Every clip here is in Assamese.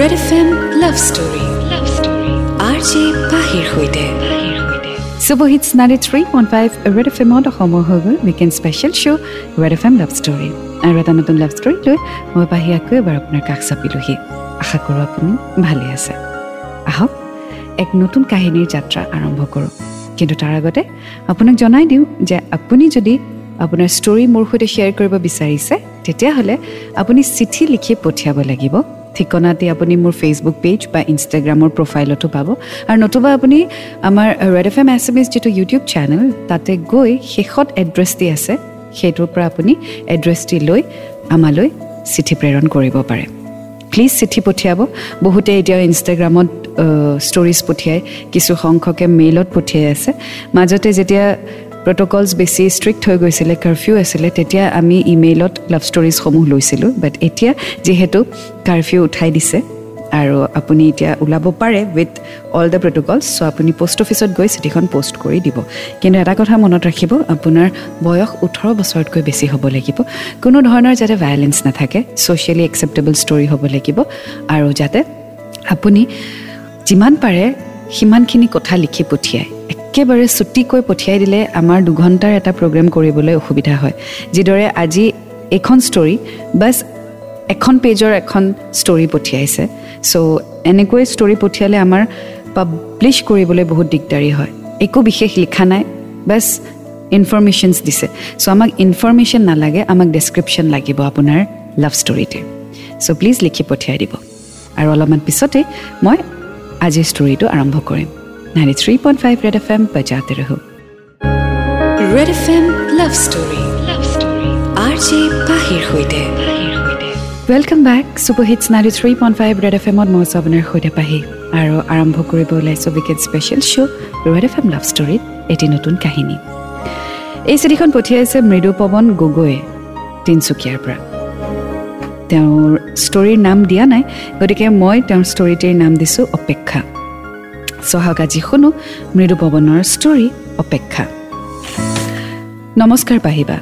Red F M love story love story R J পাহিৰ সৈতে super hit ninety three point five red F এমত সময় হৈ গ'ল weekend special show' red F M love story আৰু এটা নতুন লাভ ষ্টৰী লৈ মই পাহি আকৌ এবাৰ আপোনাৰ কাষ চাপিলোহি। আশা কৰোঁ আপুনি ভালে আছে। আহক এক নতুন কাহিনীৰ যাত্ৰা আৰম্ভ কৰোঁ। কিন্তু তাৰ আগতে আপোনাক জনাই দিওঁ যে আপুনি যদি আপোনাৰ ষ্টৰী মোৰ সৈতে শ্বেয়াৰ কৰিব বিচাৰিছে তেতিয়াহ'লে আপুনি চিঠি লিখি পঠিয়াব লাগিব। ঠিকনাতে আপুনি মোৰ ফেচবুক পেজ বা ইনষ্টাগ্ৰামৰ প্ৰফাইলতো পাব। আৰু নতুবা আপুনি আমাৰ red F M S M S যিটো ইউটিউব চেনেল তাতে গৈ শেষত এড্ৰেছটি আছে সেইটোৰ পৰা আপুনি এড্ৰেছটি লৈ আমালৈ চিঠি প্ৰেৰণ কৰিব পাৰে। প্লিজ চিঠি পঠিয়াব। বহুতে এতিয়া ইনষ্টাগ্ৰামত ষ্টৰিজ পঠিয়াই কিছু সংখ্যকে মেইলত পঠিয়াই আছে। মাজতে যেতিয়া প্ৰট'কলছ বেছি ষ্ট্ৰিক্ট হৈ গৈছিলে কাৰফিউ আছিলে তেতিয়া আমি ইমেইলত লাভ ষ্টৰিজসমূহ লৈছিলোঁ। বাট এতিয়া যিহেতু কাৰফিউ উঠাই দিছে আৰু আপুনি এতিয়া ওলাব পাৰে with all the protocols so' আপুনি পোষ্ট অফিচত গৈ চিঠিখন পষ্ট কৰি দিব। কিন্তু এটা কথা মনত ৰাখিব আপোনাৰ বয়স ওঠৰ বছৰতকৈ বেছি হ'ব লাগিব। কোনো ধৰণৰ যাতে ভায়লেঞ্চ নাথাকে ছ'চিয়েলি একচেপ্টেবল ষ্টৰি হ'ব লাগিব আৰু যাতে আপুনি যিমান পাৰে সিমানখিনি কথা লিখি পঠিয়ায়। একেবাৰে চুটিকৈ পঠিয়াই দিলে আমাৰ দুঘণ্টাৰ এটা প্ৰগ্ৰেম কৰিবলৈ অসুবিধা হয়। যিদৰে আজি এইখন ষ্টৰী বাছ এখন পেজৰ এখন ষ্টৰী পঠিয়াইছে। চ' এনেকৈ ষ্টৰী পঠিয়ালে আমাৰ পাব্লিছ কৰিবলৈ বহুত দিগদাৰী হয়। একো বিশেষ লিখা নাই বাছ ইনফৰমেশ্যনছ দিছে। চ' আমাক ইনফৰমেশ্যন নালাগে আমাক ডেছক্ৰিপশ্যন লাগিব আপোনাৰ লাভ ষ্টৰিতে চ' প্লিজ লিখি পঠিয়াই দিব। আৰু অলপমান পিছতে মই আজিৰ ষ্টৰিটো আৰম্ভ কৰিম। Ninety three point five red F M বজাতে ৰহো red F M love story love story R J পাহিৰ সৈতে welcome back super hits ninety three point five red F এমত মই আছোঁ আপোনাৰ সৈতে পাহি আৰু আৰম্ভ কৰিব ওলাইছোঁ weekend special show' red F M love ষ্টৰীত এটি নতুন কাহিনী এই চিঠিখন পঠিয়াইছে মৃদু পৱন গগৈয়ে তিনিচুকীয়াৰ পৰা তেওঁৰ ষ্টৰীৰ নাম দিয়া নাই গতিকে মই তেওঁৰ ষ্টৰীটিৰ নাম দিছোঁ অপেক্ষা চহাক আজি শুনো মৃদু পৱনৰ ষ্টৰী অপেক্ষা। নমস্কাৰ পাহিবা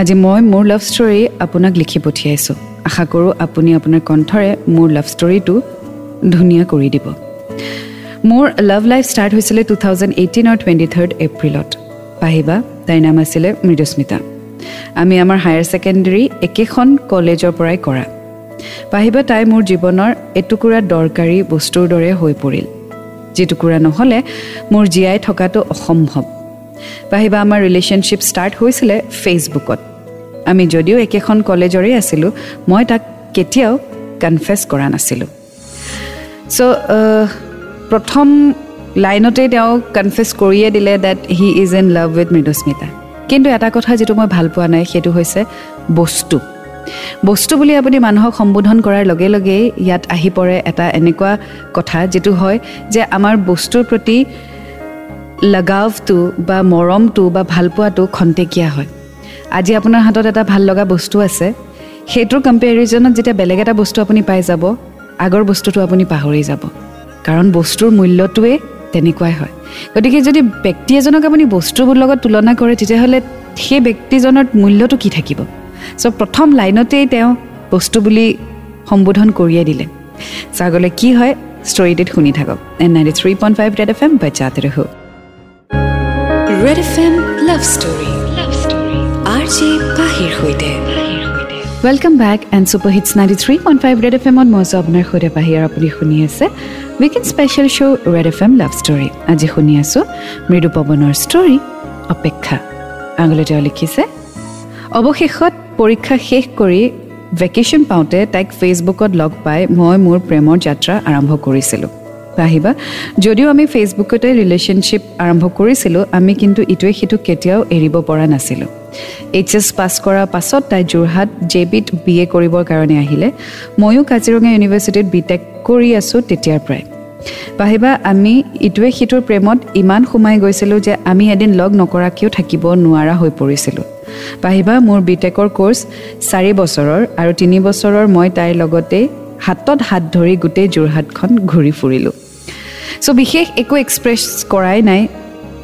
আজি মই মোৰ লাভ ষ্টৰী আপোনাক লিখি পঠিয়াইছোঁ। আশা কৰোঁ আপুনি আপোনাৰ কণ্ঠৰে মোৰ লাভ ষ্টৰীটো ধুনীয়া কৰি দিব। মোৰ লাভ লাইফ ষ্টাৰ্ট হৈছিলে টু থাউজেণ্ড এইটিনৰ টুৱেণ্টি থাৰ্ড এপ্ৰিলত পাহিবা তাইৰ নাম আছিলে মৃদুস্মিতা। আমি আমাৰ হায়াৰ ছেকেণ্ডেৰী একেখন কলেজৰ পৰাই কৰা। পাহিবা তাই মোৰ জীৱনৰ এটুকুৰা দৰকাৰী বস্তুৰ দৰে হৈ পৰিল। যিটুকুৰা নহ'লে মোৰ জীয়াই থকাটো অসম্ভৱ। পাহিবা আমাৰ ৰিলেশ্যনশ্বিপ ষ্টাৰ্ট হৈছিলে ফেচবুকত আমি যদিও একেখন কলেজৰেই আছিলোঁ মই তাক কেতিয়াও কনফেছ কৰা নাছিলোঁ। চ' প্ৰথম লাইনতেই তেওঁ কনফেছ কৰিয়ে দিলে that he is in love with Mridusmita. কিন্তু এটা কথা যিটো মই ভাল পোৱা নাই সেইটো হৈছে বস্তু। বস্তু বুলি আপুনি মানুহক সম্বোধন কৰাৰ লগে লগেই ইয়াত আহি পৰে এটা এনেকুৱা কথা যিটো হয় যে আমাৰ বস্তুৰ প্ৰতি লগাৱটো বা মৰমটো বা ভালপোৱাটো খন্তেকীয়া হয়। আজি আপোনাৰ হাতত এটা ভাল লগা বস্তু আছে। সেইটোৰ কম্পেৰিজনত যেতিয়া বেলেগ এটা বস্তু আপুনি পাই যাব আগৰ বস্তুটো আপুনি পাহৰি যাব। কাৰণ বস্তুৰ মূল্যটোৱে তেনেকুৱাই হয়। গতিকে যদি ব্যক্তি এজনক আপুনি বস্তুবোৰ লগত তুলনা কৰে তেতিয়াহ'লে সেই ব্যক্তিজনৰ মূল্যটো কি থাকিব? চ' প্ৰথম লাইনতেই তেওঁ বস্তু বুলি সম্বোধন কৰিয়ে দিলে। চ' আগলৈ কি হয় ষ্টৰিটিত শুনি থাকক। And ninety three point five red F M বাচ্চাতে ৰহো red F M love story love story R J পাহিৰ সৈতে welcome back and super hits ninety three point five red F এমত মই আছোঁ আপোনাৰ সৈতে পাহি আৰু আপুনি শুনি আছে weekend special show' red F M love story আজি শুনি আছোঁ মৃদু পৱনৰ ষ্টৰী অপেক্ষা। আগলৈ তেওঁ লিখিছে অৱশেষত পৰীক্ষা শেষ কৰি ভেকেশ্যন পাওঁতে তাইক ফেচবুকত লগ পাই মই মোৰ প্ৰেমৰ যাত্ৰা আৰম্ভ কৰিছিলোঁ। আহিবা যদিও আমি ফেচবুকতে ৰিলেশ্যনশ্বিপ আৰম্ভ কৰিছিলোঁ আমি কিন্তু ইটোৱে সিটোক কেতিয়াও এৰিব পৰা নাছিলোঁ। এইচ এছ পাছ কৰাৰ পাছত তাই যোৰহাট জে বিত বি এ কৰিবৰ কাৰণে আহিলে। ময়ো কাজিৰঙা ইউনিভাৰ্চিটিত বি টেক কৰি আছোঁ তেতিয়াৰ পৰাই। পাহিবা আমি ইটোৱে সিটোৰ প্ৰেমত ইমান সোমাই গৈছিলোঁ যে আমি এদিন লগ নকৰাকৈও থাকিব নোৱাৰা হৈ পৰিছিলোঁ। পাহিবা মোৰ বি টেকৰ কোৰ্চ চাৰি বছৰৰ আৰু তিনি বছৰৰ মই তাইৰ লগতেই হাতত হাত ধৰি গোটেই যোৰহাটখন ঘূৰি ফুৰিলোঁ। চ' বিশেষ একো এক্সপ্ৰেছ কৰাই নাই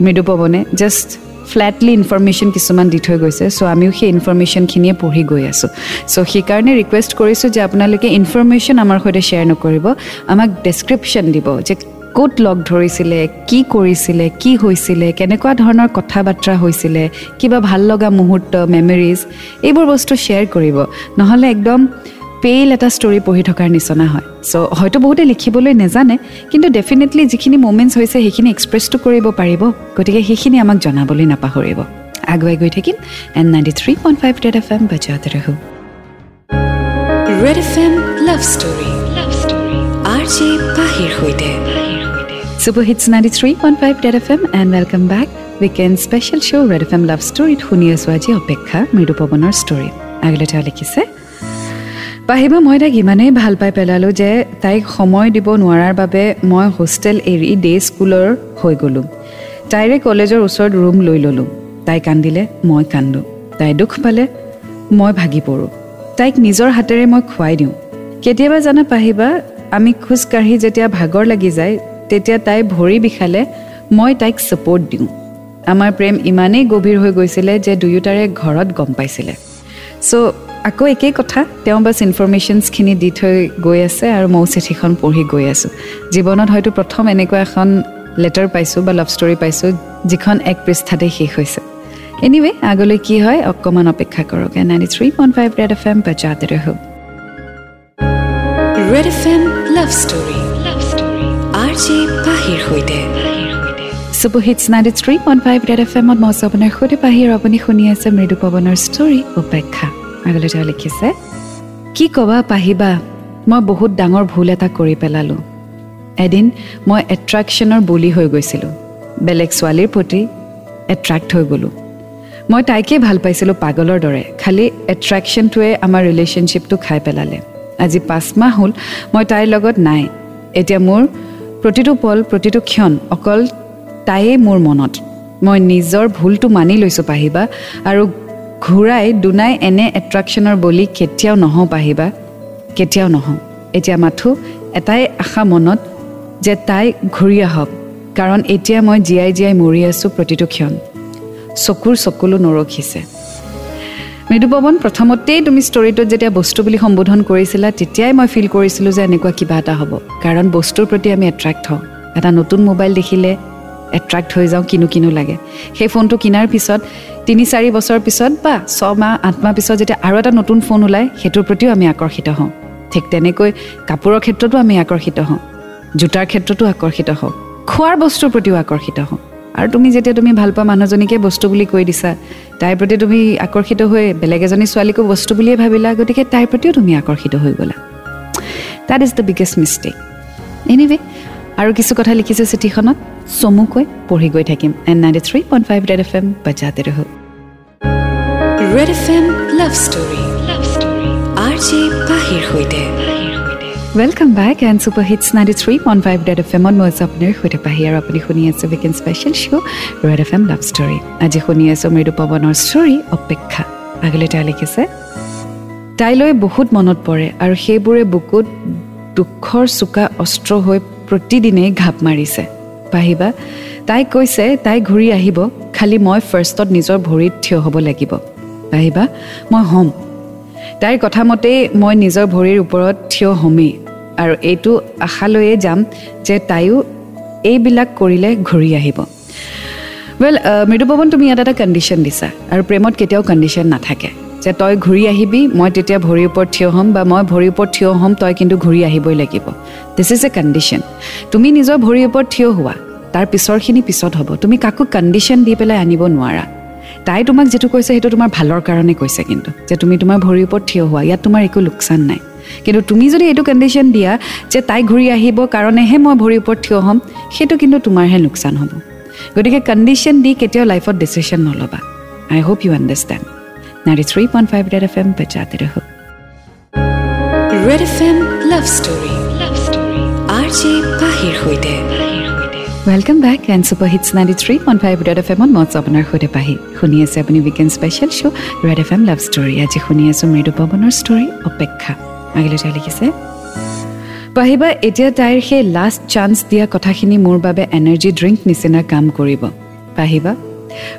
মৃদুপৱনে জাষ্ট ফ্লেটলি ইনফৰমেশ্যন কিছুমান দি থৈ গৈছে চ' আমিও সেই ইনফৰমেশ্যনখিনিয়ে পঢ়ি গৈ আছোঁ। চ' সেইকাৰণে ৰিকুৱেষ্ট কৰিছোঁ যে আপোনালোকে ইনফৰমেশ্যন আমাৰ সৈতে শ্বেয়াৰ নকৰিব আমাক ডেছক্ৰিপশ্যন দিব যে ক'ত লগ ধৰিছিলে কি কৰিছিলে কি হৈছিলে কেনেকুৱা ধৰণৰ কথা বাৰ্তা হৈছিলে কিবা ভাল লগা মুহূৰ্ত মেমৰিজ এইবোৰ বস্তু শ্বেয়াৰ কৰিব। নহ'লে একদম পেইল এটা ষ্টৰি পঢ়ি থকাৰ নিচিনা হয়। চ' হয়তো বহুতে লিখিবলৈ নেজানে কিন্তু ডেফিনেটলি যিখিনি মুমেণ্টছ হৈছে সেইখিনি এক্সপ্ৰেছটো কৰিব পাৰিব। গতিকে সেইখিনি আমাক জনাবলৈ নাপাহৰিব। আগুৱাই গৈ থাকিম and ninety three point five red F M বাজাতে ৰহো। Red F M love story love story R J পাহিৰ সৈতে। Super hits ninety red F M and welcome back weekend special show' red F M love ষ্টৰীত শুনি আছোঁ আজি অপেক্ষা মৃদু পৱনৰ ষ্টৰী আগলৈ তেওঁ লিখিছে পাহিবা মই তাইক ইমানেই ভাল পাই পেলালোঁ যে তাইক সময় দিব নোৱাৰাৰ বাবে মই হোষ্টেল এৰি ডে স্কুলৰ হৈ গ'লোঁ। তাইৰে কলেজৰ ওচৰত ৰুম লৈ ল'লোঁ। তাই কান্দিলে মই কান্দোঁ। তাই দুখ পালে মই ভাগি পৰোঁ। তাইক নিজৰ হাতেৰে মই খুৱাই দিওঁ। কেতিয়াবা জানা পাহিবা আমি খোজকাঢ়ি যেতিয়া ভাগৰ লাগি যায় তেতিয়া তাই ভৰি বিষালে মই তাইক ছাপৰ্ট দিওঁ। আমাৰ প্ৰেম ইমানেই গভীৰ হৈ গৈছিলে যে দুয়োটাৰে ঘৰত গম পাইছিলে। চ' আকৌ একেই কথা তেওঁ বাছ ইনফৰমেশ্যনছখিনি দি থৈ গৈ আছে আৰু ময়ো চিঠিখন পঢ়ি গৈ আছোঁ। জীৱনত হয়তো প্ৰথম এনেকুৱা এখন লেটাৰ পাইছোঁ বা লাভ ষ্টৰী পাইছোঁ যিখন এক পৃষ্ঠাতে শেষ হৈছে। এনিৱে আগলৈ কি হয় অকণমান অপেক্ষা কৰক। Ninety three point five red F M বাজাতে ৰহ red F M love story love story R J পাহিৰ সৈতে super hits ninety three point five red F এমত মই আছোঁ আপোনাৰ সৈতে। পাহিৰ আপুনি শুনি আছে মৃদু পৱনৰ ষ্টৰী উপেক্ষা। আগলৈ তেওঁ লিখিছে কি ক'বা পাহিবা মই বহুত ডাঙৰ ভুল এটা কৰি পেলালোঁ। এদিন মই এট্ৰেকশ্যনৰ বলি হৈ গৈছিলোঁ। বেলেগ ছোৱালীৰ প্ৰতি এট্ৰেক্ট হৈ গ'লোঁ। মই তাইকেই ভাল পাইছিলোঁ পাগলৰ দৰে খালী এট্ৰেকশ্যনটোৱে আমাৰ ৰিলেশ্যনশ্বিপটো খাই পেলালে। আজি পাঁচ মাহ হ'ল মই তাইৰ লগত নাই। এতিয়া মোৰ প্ৰতিটো পল প্ৰতিটো ক্ষণ অকল তাইয়ে মোৰ মনত। মই নিজৰ ভুলটো মানি লৈছোঁ পাহিবা আৰু ঘূৰাই দুনাই এনে এট্ৰেকশ্যনৰ বলি কেতিয়াও নহওঁ পাহিবা কেতিয়াও নহওঁ। এতিয়া মাথো এটাই আশা মনত যে তাই ঘূৰি আহক কাৰণ এতিয়া মই জীয়াই জীয়াই মৰি আছোঁ প্ৰতিটো ক্ষণ। চকুৰ চকুলো নৰখিছে। মৃদুপৱন প্ৰথমতেই তুমি ষ্টৰিটোত যেতিয়া বস্তু বুলি সম্বোধন কৰিছিলা তেতিয়াই মই ফিল কৰিছিলোঁ যে এনেকুৱা কিবা এটা হ'ব। কাৰণ বস্তুৰ প্ৰতি আমি এট্ৰেক্ট হওঁ। এটা নতুন মোবাইল দেখিলে এট্ৰেক্ট হৈ যাওঁ কিনো কিনো লাগে। সেই ফোনটো কিনাৰ পিছত তিনি চাৰি বছৰ পিছত বা ছমাহ আঠ মাহ পিছত যেতিয়া আৰু এটা নতুন ফোন ওলায় সেইটোৰ প্ৰতিও আমি আকৰ্ষিত হওঁ। ঠিক তেনেকৈ কাপোৰৰ ক্ষেত্ৰতো আমি আকৰ্ষিত হওঁ। জোতাৰ ক্ষেত্ৰতো আকৰ্ষিত হওঁ। খোৱাৰ বস্তুৰ প্ৰতিও আকৰ্ষিত হওঁ। আৰু তুমি যেতিয়া তুমি ভাল পোৱা মানুহজনীকে বস্তু বুলি কৈ দিছা তাইৰ প্ৰতি তুমি আকৰ্ষিত হৈ বেলেগ এজনী ছোৱালীকো বস্তু বুলিয়ে ভাবিলা গতিকে তাইৰ প্ৰতিও তুমি আকৰ্ষিত হৈ গ'লা। That is the biggest mistake anyway আৰু কিছু কথা লিখিছে চিঠিখনত চমুকৈ পঢ়ি গৈ থাকিম। And ninety three point five red F M বাজাতে red F M love story love story R J পাহিৰ সৈতে। Welcome back and super hits ninety three point five red F এমত মই আপোনাৰ সৈতে পাহি আৰু আপুনি শুনি আছে weekend special show' red F M love story আজি শুনি আছোঁ মৃদু পৱনৰ ষ্টৰী অপেক্ষা আগলৈ তেওঁ লিখিছে তাইলৈ বহুত মনত পৰে আৰু সেইবোৰে বুকুত দুখৰ চোকা অস্ত্ৰ হৈ প্ৰতিদিনেই ঘাপ মাৰিছে পাহিবা তাইক কৈছে তাই ঘূৰি আহিব খালি মই ফাৰ্ষ্টত নিজৰ ভৰিত থিয় হ'ব লাগিব পাহিবা মই হ'ম তাইৰ কথা মতেই মই নিজৰ ভৰিৰ ওপৰত থিয় হ'মেই আৰু এইটো আশা লৈয়ে যাম যে তাইও এইবিলাক কৰিলে ঘূৰি আহিব। ৱেল মৃদুপৱন তুমি ইয়াত এটা কণ্ডিশ্যন দিছা আৰু প্ৰেমত কেতিয়াও কণ্ডিশ্যন নাথাকে। যে তই ঘূৰি আহিবি মই তেতিয়া ভৰিৰ ওপৰত থিয় হ'ম বা মই ভৰিৰ ওপৰত থিয় হ'ম তই কিন্তু ঘূৰি আহিবই লাগিব। দিছ ইজ এ কণ্ডিশ্যন তুমি নিজৰ ভৰিৰ ওপৰত থিয় হোৱা তাৰ পিছৰখিনি পিছত হ'ব। তুমি কাকো কণ্ডিশ্যন দি পেলাই আনিব নোৱাৰা। তাই তোমাক যিটো কৈছে সেইটো তোমাৰ ভালৰ কাৰণে কৈছে কিন্তু যে তুমি তোমাৰ ভৰিৰ ওপৰত থিয় হোৱা ইয়াত তোমাৰ একো লোকচান নাই। কিন্তু তুমি যদি এইটো কণ্ডিশ্যন দিয়া যে তাই ঘূৰি আহিব কাৰণেহে মই ভৰিৰ ওপৰত থিয় হ'ম সেইটো কিন্তু তোমাৰহে লোকচান হ'ব। গতিকে কণ্ডিশ্যন দি কেতিয়াও লাইফত decision নল'বা। I hope you understand ninety three point five red F M ৰহ red F M love story love story R J পাহিৰ সৈতে welcome back and super hits ninety three point five red F এমত মই আপোনাৰ সৈতে পাহি শুনি আছে আপুনি weekend special show' red F M love story আজি শুনি আছোঁ মৃদু পৱনৰ ষ্টৰী অপেক্ষা আগলৈ তাই লিখিছে পাহিবা এতিয়া তাইৰ সেই লাষ্ট চান্স দিয়া কথাখিনি মোৰ বাবে এনাৰ্জি ড্ৰিংক নিচিনা কাম কৰিব পাহিবা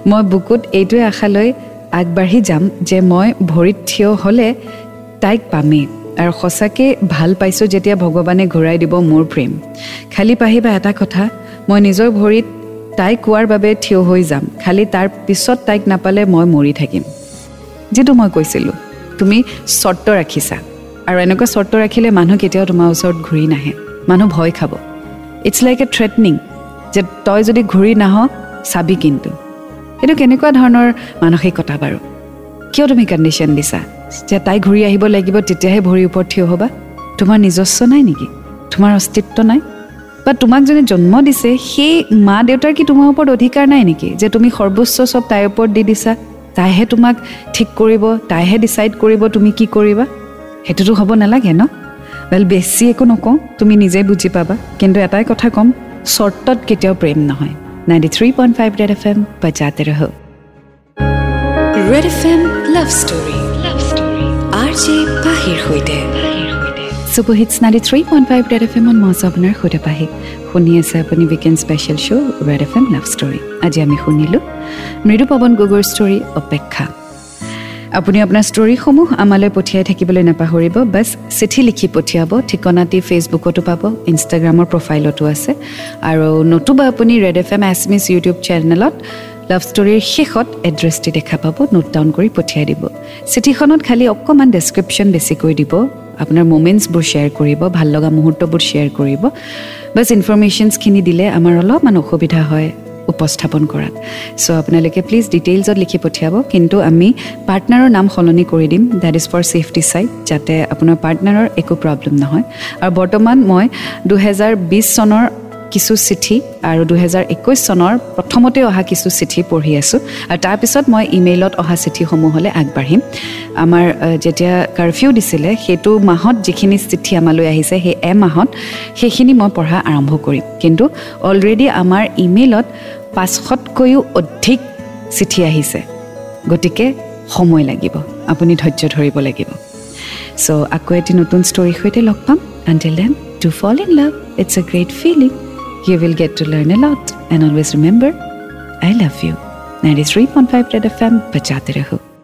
মই বুকুত এইটোৱে আশা লৈ আগবাঢ়ি যাম যে মই ভৰিত থিয় হ'লে তাইক পামেই আৰু সঁচাকৈ ভাল পাইছোঁ যেতিয়া ভগৱানে ঘূৰাই দিব মোৰ প্ৰেম খালি পাহিবা এটা কথা মই নিজৰ ভৰিত তাইক কোৱাৰ বাবে থিয় হৈ যাম। খালি তাৰ পিছত তাইক নাপালে মই মৰি থাকিম। যিটো মই কৈছিলোঁ তুমি চৰ্ত ৰাখিছা। আৰু এনেকুৱা চৰ্ত ৰাখিলে মানুহ কেতিয়াও তোমাৰ ওচৰত ঘূৰি নাহে। মানুহ ভয় খাব। ইটছ লাইক এ থ্ৰেটনিং যে তই যদি ঘূৰি নাহ চাবি কিন্তু। এইটো কেনেকুৱা ধৰণৰ মানসিকতা বাৰু? কিয় তুমি কণ্ডিশ্যন দিছা? যে তাই ঘূৰি আহিব লাগিব তেতিয়াহে ভৰিৰ ওপৰত থিয় হ'বা। তোমাৰ নিজস্ব নাই নেকি? তোমাৰ অস্তিত্ব নাই? বা তোমাক যোনে জন্ম দিছে সেই মা দেউতাৰ কি তোমাৰ ওপৰত অধিকাৰ নাই নেকি? যে তুমি সৰ্বোচ্চ চব তাইৰ ওপৰত দি দিছা তাইহে তোমাক ঠিক কৰিব তাইহে ডিচাইড কৰিব তুমি কি কৰিবা? সেইটোতো হ'ব নালাগে ন? ৱেল বেছি একো নকওঁ তুমি নিজে বুজি পাবা। কিন্তু এটাই কথা ক'ম চৰ্টত কেতিয়াও প্ৰেম নহয়। Ninety three point five red F M বজাতে ৰহ red F M love story love story R J পাহিৰ সৈতে। Super hits ninety three point five red F এমত মই আছোঁ আপোনাৰ সৈতে পাহি শুনি আছে আপুনি weekend special show' red F M love story আজি আমি শুনিলোঁ মৃদু পৱন গগৈৰ ষ্টৰী অপেক্ষা আপুনি আপোনাৰ ষ্টৰীসমূহ আমালৈ পঠিয়াই থাকিবলৈ নাপাহৰিব বাছ চিঠি লিখি পঠিয়াব ঠিকনাটি ফেচবুকতো পাব ইনষ্টাগ্ৰামৰ প্ৰফাইলতো আছে আৰু নতুবা আপুনি ৰেড এফ এম এছমিছ ইউটিউব চেনেলত লাভ ষ্টৰীৰ শেষত এড্ৰেছটি দেখা পাব নোট ডাউন কৰি পঠিয়াই দিব। চিঠিখনত খালি অকণমান ডেছক্ৰিপশ্যন বেছিকৈ দিব আপোনাৰ মুমেণ্টছবোৰ শ্বেয়াৰ কৰিব ভাল লগা মুহূৰ্তবোৰ শ্বেয়াৰ কৰিব বাছ ইনফৰমেশ্যনছখিনি দিলে আমাৰ অলপমান অসুবিধা হয় উপস্থাপন কৰাত। চ' আপোনালোকে প্লিজ ডিটেইলছত লিখি পঠিয়াব কিন্তু আমি পাৰ্টনাৰৰ নাম সলনি কৰি দিম that is for safety side যাতে আপোনাৰ পাৰ্টনাৰৰ একো প্ৰব্লেম নহয়। আৰু বৰ্তমান মই দুহেজাৰ বিছ চনৰ কিছু চিঠি আৰু দুহেজাৰ একৈছ চনৰ প্ৰথমতে অহা কিছু চিঠি পঢ়ি আছোঁ। আৰু তাৰপিছত মই ইমেইলত অহা চিঠিসমূহলৈ আগবাঢ়িম। আমাৰ যেতিয়া কাৰফিউ দিছিলে সেইটো মাহত যিখিনি চিঠি আমালৈ আহিছে সেই এমাহত সেইখিনি মই পঢ়া আৰম্ভ কৰিম। কিন্তু অলৰেডি আমাৰ ইমেইলত পাঁচশতকৈও অধিক চিঠি আহিছে। গতিকে সময় লাগিব। আপুনি ধৈৰ্য ধৰিব লাগিব। চ' আকৌ এটি নতুন ষ্টৰীৰ সৈতে লগ পাম। Until then to fall in love it's a great feeling you will get to learn a lot. And always remember, I love you. 93.5 Red FM, Bachate Raho.